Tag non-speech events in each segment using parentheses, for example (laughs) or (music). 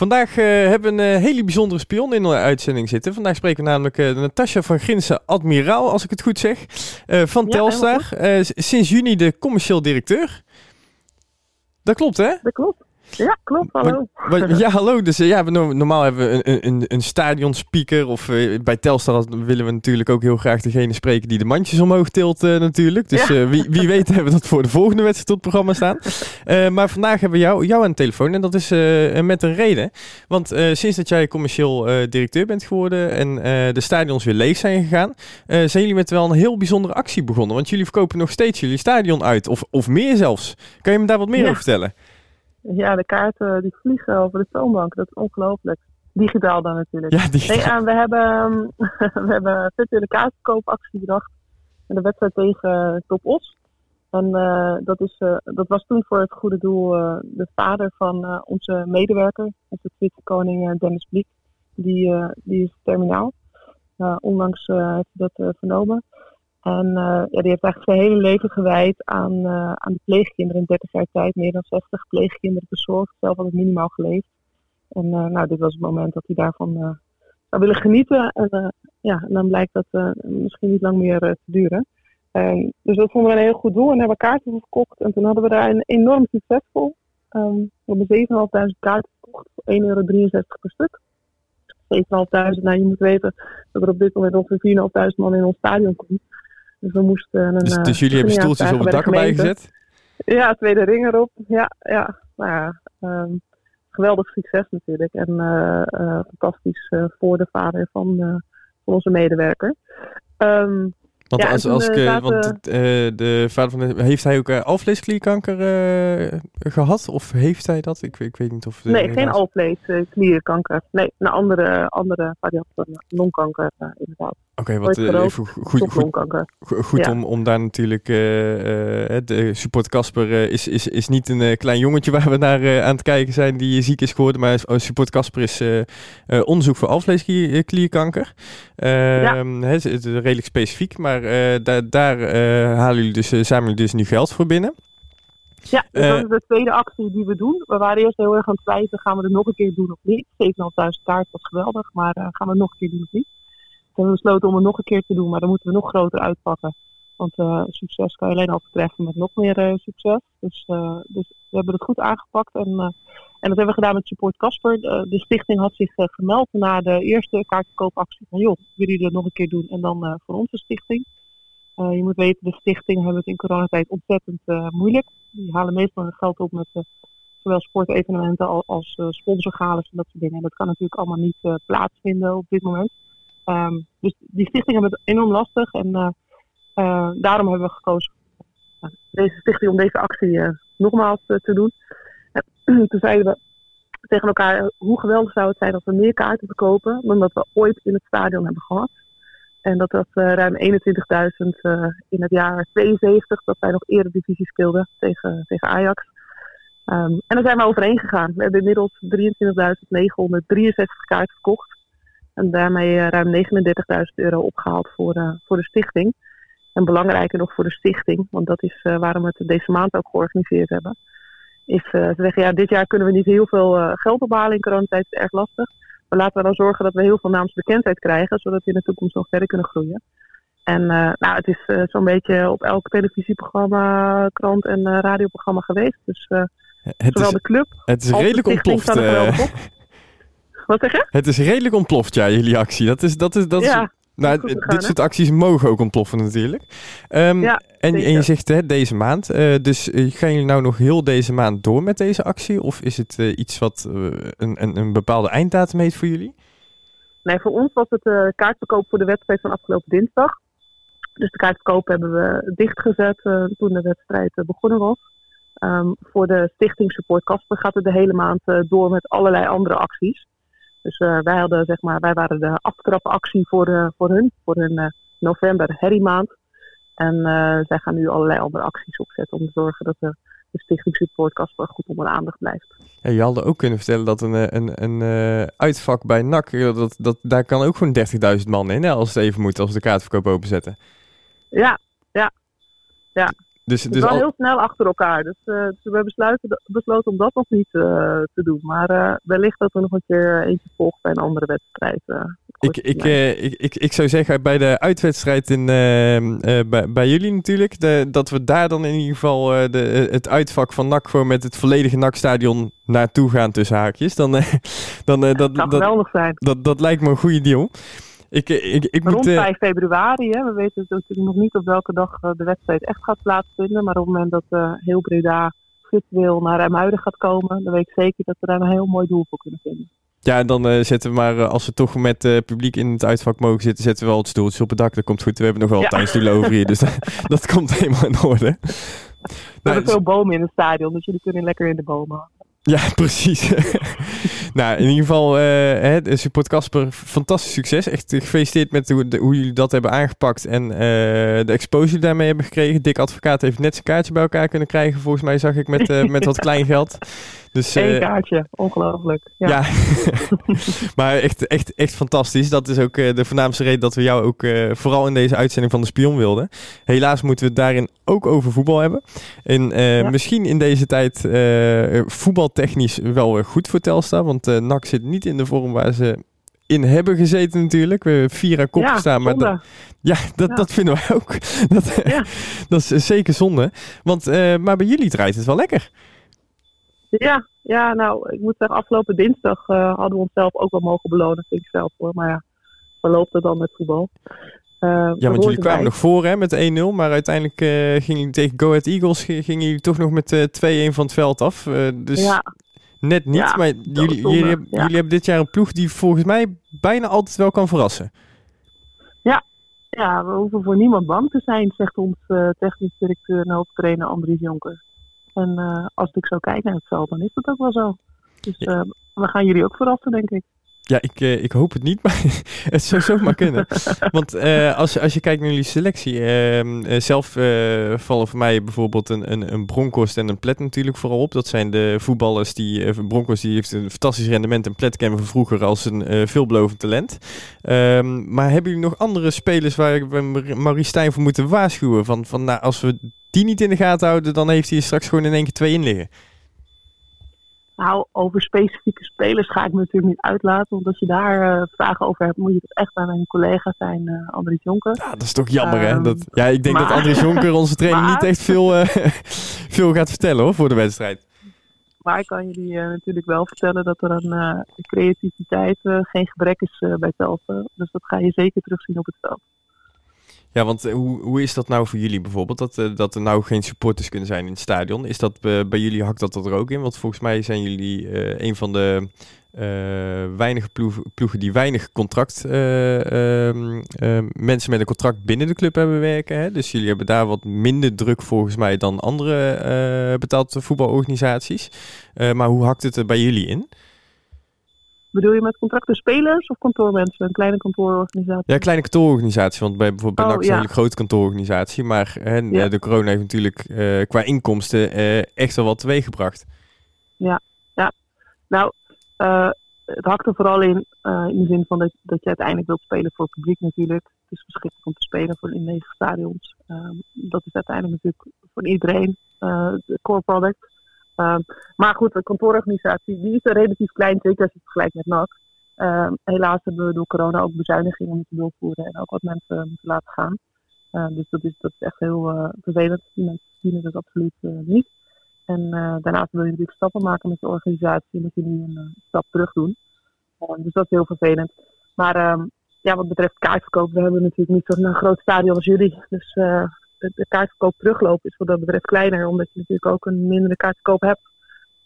Vandaag uh, hebben we een hele bijzondere spion in de uitzending zitten. Vandaag spreken we namelijk uh, Natasja van Grinsen, admiraal, als ik het goed zeg, uh, van ja, Telstar. sinds juni de commercieel directeur. Dat klopt, hè? Dat klopt. Ja, klopt. Hallo. ja, hallo. Dus ja, we, normaal hebben we een, een, een stadionspeaker. Of bij Telstar willen we natuurlijk ook heel graag degene spreken die de mandjes omhoog tilt natuurlijk. Dus wie, wie weet hebben we dat voor de volgende wedstrijd het programma staan. (laughs) maar vandaag hebben we jou, jou aan de telefoon. En dat is met een reden. Want sinds dat jij commercieel directeur bent geworden en de stadions weer leeg zijn gegaan, zijn jullie met wel een heel bijzondere actie begonnen. Want jullie verkopen nog steeds jullie stadion uit. Of, of meer zelfs. Kan je me daar wat meer over vertellen? Ja, de kaarten die vliegen over de toonbank. Dat is ongelooflijk. Digitaal dan natuurlijk. Ja, digitaal. Nee, we hebben, (laughs) we hebben virtuele kaartverkoopactie bedacht. En de wedstrijd tegen Top Os. En uh, dat, is, uh, dat was toen voor het goede doel uh, de vader van onze medewerker, onze Tweede koning Dennis Bliek. Die, die is terminaal. onlangs heeft hij dat vernomen. En uh, ja, die heeft eigenlijk zijn hele leven gewijd aan, uh, aan de pleegkinderen in 30 jaar tijd. Meer dan 60 pleegkinderen verzorgd. Zelf had het minimaal geleefd. En uh, nou, dit was het moment dat hij daarvan zou willen genieten. En ja, en dan blijkt dat misschien niet lang meer te duren. Um, dus dat vonden we een heel goed doel. En hebben kaarten verkocht. En toen hadden we daar een enorm succesvol. Um, we hebben 7.500 kaarten verkocht voor 1,63 euro per stuk. 7.500, nou je moet weten dat er op dit moment ongeveer 4.500 man in ons stadion komt. Dus we moesten een. Dus, dus jullie hebben stoeltjes op het dak erbij gezet? Ja, tweede ring erop. Ja, ja. Nou ja, um, geweldig succes natuurlijk. En uh, uh, fantastisch voor de vader van, van onze medewerker. Um, want, als, als, uh, want uh, de vader van de, heeft hij ook uh, alvleesklierkanker gehad? Of heeft hij dat? Ik, ik weet niet of... nee, geen alvleesklierkanker. Nee, een andere, andere variant van longkanker inderdaad. Oké, wat even goed, goed, goed om, om daar natuurlijk... de support Casper is, is, is niet een klein jongetje waar we naar aan het kijken zijn die ziek is geworden. Maar support Casper is onderzoek voor alvleesklierkanker. Ja. Ehm, het is redelijk specifiek, maar uh, daar uh, halen jullie dus, uh, zamelen jullie dus nu geld voor binnen. Ja, dus dat is de tweede actie die we doen. We waren eerst heel erg aan het twijfelen, gaan we het nog een keer doen of niet? 7.500 kaart was geweldig, maar gaan we het nog een keer doen of niet? We hebben besloten om het nog een keer te doen, maar dan moeten we nog groter uitpakken. Want succes kan je alleen al betreffen met nog meer succes. Dus, dus we hebben het goed aangepakt en en dat hebben we gedaan met Support Casper. De, stichting had zich gemeld na de eerste kaartverkoopactie van joh, willen jullie dat nog een keer doen? En dan voor onze stichting. Je moet weten, de stichtingen hebben het in coronatijd ontzettend moeilijk. Die halen meestal hun geld op met zowel sportevenementen als, als sponsorgales en dat soort dingen. En dat kan natuurlijk allemaal niet plaatsvinden op dit moment. Um, dus die stichtingen hebben het enorm lastig. En daarom hebben we gekozen deze stichting om deze actie nogmaals te doen. (clears throat) toen zeiden we tegen elkaar hoe geweldig zou het zijn als we meer kaarten verkopen dan dat we ooit in het stadion hebben gehad. En dat uh, ruim 21.000 uh, in het jaar 72, dat wij nog eredivisie speelden tegen, tegen Ajax. Um, en daar zijn we overheen gegaan. We hebben inmiddels 23.963 kaarten verkocht. En daarmee ruim 39.000 euro opgehaald voor, voor de stichting. En belangrijker nog voor de stichting, want dat is waarom we het deze maand ook georganiseerd hebben is uh, ze zeggen, ja, dit jaar kunnen we niet heel veel uh, geld ophalen in coronatijd, is erg lastig. Maar laten we dan zorgen dat we heel veel naamsbekendheid krijgen, zodat we in de toekomst nog verder kunnen groeien. En nou, het is zo'n beetje op elk televisieprogramma, krant en radioprogramma geweest. Dus het zowel is, de club Het is redelijk ontploft. (laughs) Wat zeg je? Het is redelijk ontploft, ja, jullie actie. Dat is, dat is, dat ja. Nou, dit soort acties mogen ook ontploffen natuurlijk. Um, ja, en, en, je zegt hè, deze maand. Uh, dus uh, gaan jullie nou nog heel deze maand door met deze actie? Of is het uh, iets wat een, een, een, bepaalde einddatum heeft voor jullie? Nee, voor ons was het kaartverkoop voor de wedstrijd van afgelopen dinsdag. Dus de kaartverkoop hebben we dichtgezet toen de wedstrijd begonnen was. Um, voor de Stichting Support Casper gaat het de hele maand door met allerlei andere acties. Dus uh, wij, hadden, zeg maar, wij waren de aftrapactie voor, uh, voor hun, voor hun uh, november herriemaand. En zij gaan nu allerlei andere acties opzetten om te zorgen dat de, de Stichting Support Casper goed onder de aandacht blijft. Ja, je had ook kunnen vertellen dat een, een, een uitvak bij NAC, dat, dat, daar kan ook gewoon 30.000 man in, hè, als het even moet, als we de kaartverkoop openzetten. Ja, ja, ja. Dus, dus wel al... heel snel achter elkaar. Dus, uh, dus we hebben besloten, om dat nog niet uh, te doen. Maar uh, wellicht dat we nog een keer eentje volgen bij een andere wedstrijd. Ik, ik, ik, ik, ik zou zeggen bij de uitwedstrijd in, bij, bij jullie natuurlijk, de, dat we daar dan in ieder geval de, het uitvak van NAC gewoon met het volledige NAC-stadion naartoe gaan tussen haakjes. Dan, (laughs) dan, dat, dat, dat, zijn. Dat, dat lijkt me een goede deal. Ik, ik, ik Rond moet, 5 februari, hè, we weten natuurlijk nog niet op welke dag de wedstrijd echt gaat plaatsvinden. Maar op het moment dat uh, heel Breda virtueel naar Rijmuiden gaat komen, dan weet ik zeker dat we daar een heel mooi doel voor kunnen vinden. Ja, en dan uh, zetten we maar, uh, als we toch met uh, publiek in het uitvak mogen zitten, zetten we wel het stoeltje op het dak. Dat komt goed. We hebben nog wel ja. tuinstoelen over hier, dus (laughs) dat, komt helemaal in orde. We nou, hebben veel bomen in het stadion, dus jullie kunnen lekker in de bomen. Ja, precies. (laughs) nou, in ieder geval, uh, support Casper, fantastisch succes. Echt gefeliciteerd met hoe, de, hoe, jullie dat hebben aangepakt en uh, de exposure daarmee hebben gekregen. Dick Advocaat heeft net zijn kaartje bij elkaar kunnen krijgen, volgens mij zag ik, met, uh, met wat (laughs) klein geld. Dus, Eén kaartje, ongelooflijk. Ja, ja. (laughs) maar echt, echt, echt fantastisch. Dat is ook de voornaamste reden dat we jou ook vooral in deze uitzending van de Spion wilden. Helaas moeten we het daarin ook over voetbal hebben. En ja. misschien in deze tijd voetbaltechnisch wel goed voor Telstar, want NAC zit niet in de vorm waar ze in hebben gezeten natuurlijk. We hebben vier aan kop ja, gestaan. Maar dat, ja, dat, ja. dat vinden wij ook. (laughs) Dat, ja. dat is zeker zonde. Want, uh, maar bij jullie draait het wel lekker. Ja, ja nou, ik moet zeggen, afgelopen dinsdag uh, hadden we onszelf ook wel mogen belonen, vind ik zelf hoor. Maar ja, waar loopt het dan met voetbal? Uh, ja, want jullie kwamen bij. nog voor hè, met 1-0, maar uiteindelijk uh, gingen jullie tegen Go Ahead Eagles gingen jullie toch nog met uh, 2-1 van het veld af. dus ja. net niet, ja, maar jullie, jullie, hebben, ja. jullie hebben dit jaar een ploeg die volgens mij bijna altijd wel kan verrassen. Ja, ja we hoeven voor niemand bang te zijn, zegt ons technisch directeur en hoofdtrainer Andries Jonker. En als ik zo kijk naar het veld, dan is dat ook wel zo. Dus we gaan jullie ook verrassen, denk ik. Ja, ik, uh, ik hoop het niet, (laughs) maar het zou zomaar kunnen. Want uh, als, als je kijkt naar jullie selectie, uh, zelf vallen voor mij bijvoorbeeld een, een, een Bronkhorst en een Plet natuurlijk vooral op. Dat zijn de voetballers die, Bronkhorst die heeft een fantastisch rendement en Plet kennen we vroeger als een veelbelovend talent. Ehm, maar hebben jullie nog andere spelers waar we Marie Stijn voor moeten waarschuwen? Van, van nou, als we die niet in de gaten houden, dan heeft hij straks gewoon in één keer twee in liggen. Nou, over specifieke spelers ga ik me natuurlijk niet uitlaten. Want als je daar uh, vragen over hebt, moet je het echt aan mijn collega zijn, uh, Andries Jonker. Ja, dat is toch jammer, um, hè? Dat, ja, ik denk maar, dat Andries Jonker, onze trainer, (laughs) maar, niet echt veel, uh, (laughs) veel gaat vertellen hoor, voor de wedstrijd. Maar ik kan jullie natuurlijk wel vertellen dat er aan creativiteit geen gebrek is bij Telsen. Dus dat ga je zeker terugzien op het veld. Ja, want uh, hoe, hoe is dat nou voor jullie bijvoorbeeld? Dat, uh, dat er nou geen supporters kunnen zijn in het stadion. Is dat uh, bij jullie hakt dat er ook in? Want volgens mij zijn jullie een van de weinige ploeg, ploegen die weinig contract ehm, mensen met een contract binnen de club hebben werken. Hè? Dus jullie hebben daar wat minder druk volgens mij dan andere betaalde voetbalorganisaties. maar hoe hakt het er bij jullie in? Bedoel je met contracten spelers of kantoormensen? Een kleine kantoororganisatie? Ja, kleine kantoororganisatie. Want bij bijvoorbeeld bij oh, ja. een hele grote kantoororganisatie. Maar hè, ja. de corona heeft natuurlijk uh, qua inkomsten uh, echt wel wat teweeggebracht. Ja, ja. Nou, uh, het hakt er vooral in, in de zin van dat, dat je uiteindelijk wilt spelen voor het publiek natuurlijk. Het is verschrikkelijk om te spelen voor in negen stadions. dat is uiteindelijk natuurlijk voor iedereen de core product. Uh, maar goed, de kantoororganisatie die is relatief klein, zeker als je het vergelijkt met NAC. Uh, helaas hebben we door corona ook bezuinigingen moeten doorvoeren en ook wat mensen moeten laten gaan. Uh, dus dat is, dat is echt heel uh, vervelend. Die mensen zien het absoluut niet. En daarnaast wil je natuurlijk stappen maken met de organisatie moet je nu een stap terug doen. dus dat is heel vervelend. Maar ehm, ja, wat betreft kaartverkoop, we hebben natuurlijk niet zo'n groot stadion als jullie. Dus de, de kaartverkoop teruglopen is wat dat betreft kleiner, omdat je natuurlijk ook een mindere kaartverkoop hebt.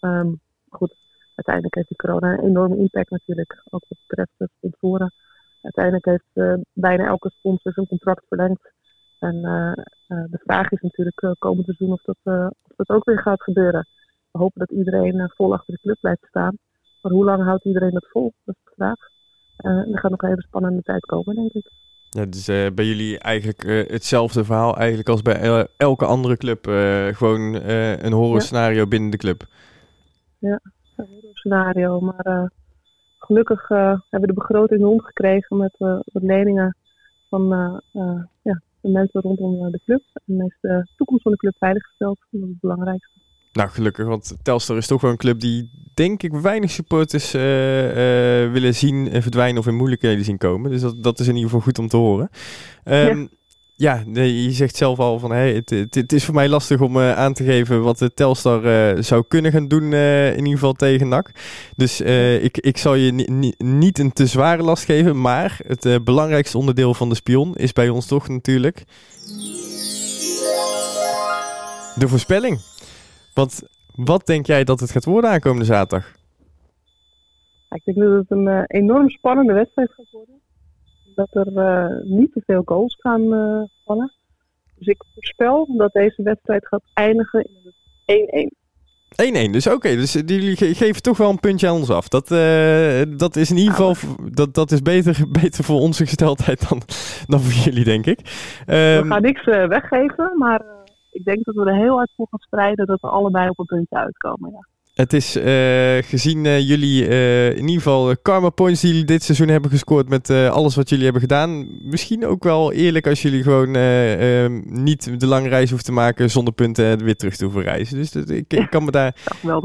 Um, goed, uiteindelijk heeft die corona een enorme impact natuurlijk, ook wat betreft het invoeren. Uiteindelijk heeft uh, bijna elke sponsor zijn contract verlengd. En uh, uh, de vraag is natuurlijk komend seizoen of dat, of dat ook weer gaat gebeuren. We hopen dat iedereen vol achter de club blijft staan. Maar hoe lang houdt iedereen dat vol? Dat is de vraag. er gaat nog even spannende tijd komen, denk ik. Ja, dus uh, bij jullie eigenlijk uh, hetzelfde verhaal eigenlijk als bij elke andere club. Uh, gewoon een horror scenario ja. binnen de club. Ja, een horror scenario. Maar gelukkig hebben we de begroting rondgekregen met wat leningen van ja, de mensen rondom de club. En heeft de toekomst van de club veiliggesteld. Dat is het belangrijkste. Nou, gelukkig, want Telstar is toch wel een club die, denk ik, weinig supporters uh, willen zien verdwijnen of in moeilijkheden zien komen. Dus dat, dat is in ieder geval goed om te horen. Um, ja. ja je zegt zelf al van hey, het, het, het is voor mij lastig om uh, aan te geven wat de Telstar zou kunnen gaan doen, in ieder geval tegen NAC. Dus ik, ik zal je niet een te zware last geven, maar het belangrijkste onderdeel van de spion is bij ons toch natuurlijk de voorspelling. Want wat denk jij dat het gaat worden aankomende zaterdag? Ik denk dat het een uh, enorm spannende wedstrijd gaat worden. Dat er uh, niet te veel goals gaan uh, vallen. Dus ik voorspel dat deze wedstrijd gaat eindigen in 1-1. 1-1, dus oké. Okay, dus jullie geven toch wel een puntje aan ons af. Dat, dat is in ieder geval dat, dat is beter, (laughs) beter voor onze gesteldheid dan, dan voor jullie, denk ik. Um, We gaan niks weggeven, maar ik denk dat we er heel hard voor gaan strijden dat we allebei op een puntje uitkomen. Ja. Het is uh, gezien uh, jullie uh, in ieder geval karma points die jullie dit seizoen hebben gescoord met alles wat jullie hebben gedaan. Misschien ook wel eerlijk als jullie gewoon ehm, niet de lange reis hoeven te maken zonder punten weer terug te hoeven reizen. Dus dat, ik, ik, kan me daar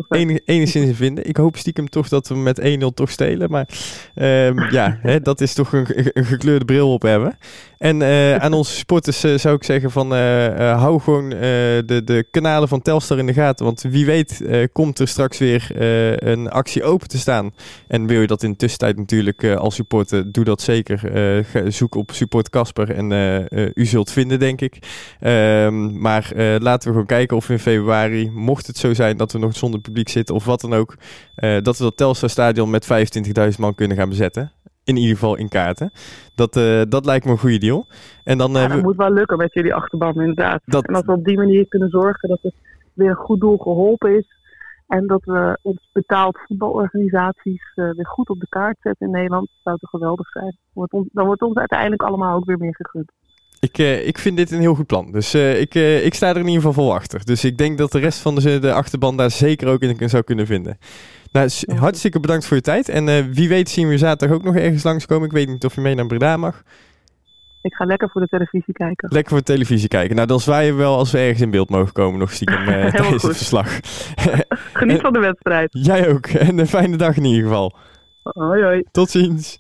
enig, enigszins in vinden. Ik hoop stiekem toch dat we met 1-0 toch stelen. Maar um, ja, (laughs) hè, dat is toch een, een, gekleurde bril op hebben. En aan onze sporters zou ik zeggen van hou gewoon de, de kanalen van Telstar in de gaten. Want wie weet komt er straks weer uh, een actie open te staan. En wil je dat in de tussentijd natuurlijk uh, als supporter, doe dat zeker. Uh, zoek op support Casper en u zult vinden, denk ik. Um, maar laten we gewoon kijken of in februari, mocht het zo zijn dat we nog zonder publiek zitten of wat dan ook, dat we dat Telstar stadion met 25.000 man kunnen gaan bezetten in ieder geval in kaarten. Dat, uh, dat lijkt me een goede deal. En dan, ja, dat moet wel lukken met jullie achterban inderdaad. Dat... En als we op die manier kunnen zorgen dat het weer een goed doel geholpen is, en dat we ons betaald voetbalorganisaties uh, weer goed op de kaart zetten in Nederland. Dat zou toch geweldig zijn. Wordt ons, dan wordt ons uiteindelijk allemaal ook weer meer gegund. Ik, uh, ik vind dit een heel goed plan. Dus uh, ik, ik sta er in ieder geval vol achter. Dus ik denk dat de rest van de, de achterban daar zeker ook in zou kunnen vinden. Nou, hartstikke bedankt voor je tijd. En wie weet zien we zaterdag ook nog ergens langskomen. Ik weet niet of je mee naar Breda mag. Ik ga lekker voor de televisie kijken. Lekker voor de televisie kijken. Nou, dan zwaaien we wel als we ergens in beeld mogen komen nog stiekem (laughs) uh, tijdens het verslag. Geniet (laughs) van de wedstrijd. Jij ook. (laughs) En een fijne dag in ieder geval. Hoi hoi. Tot ziens.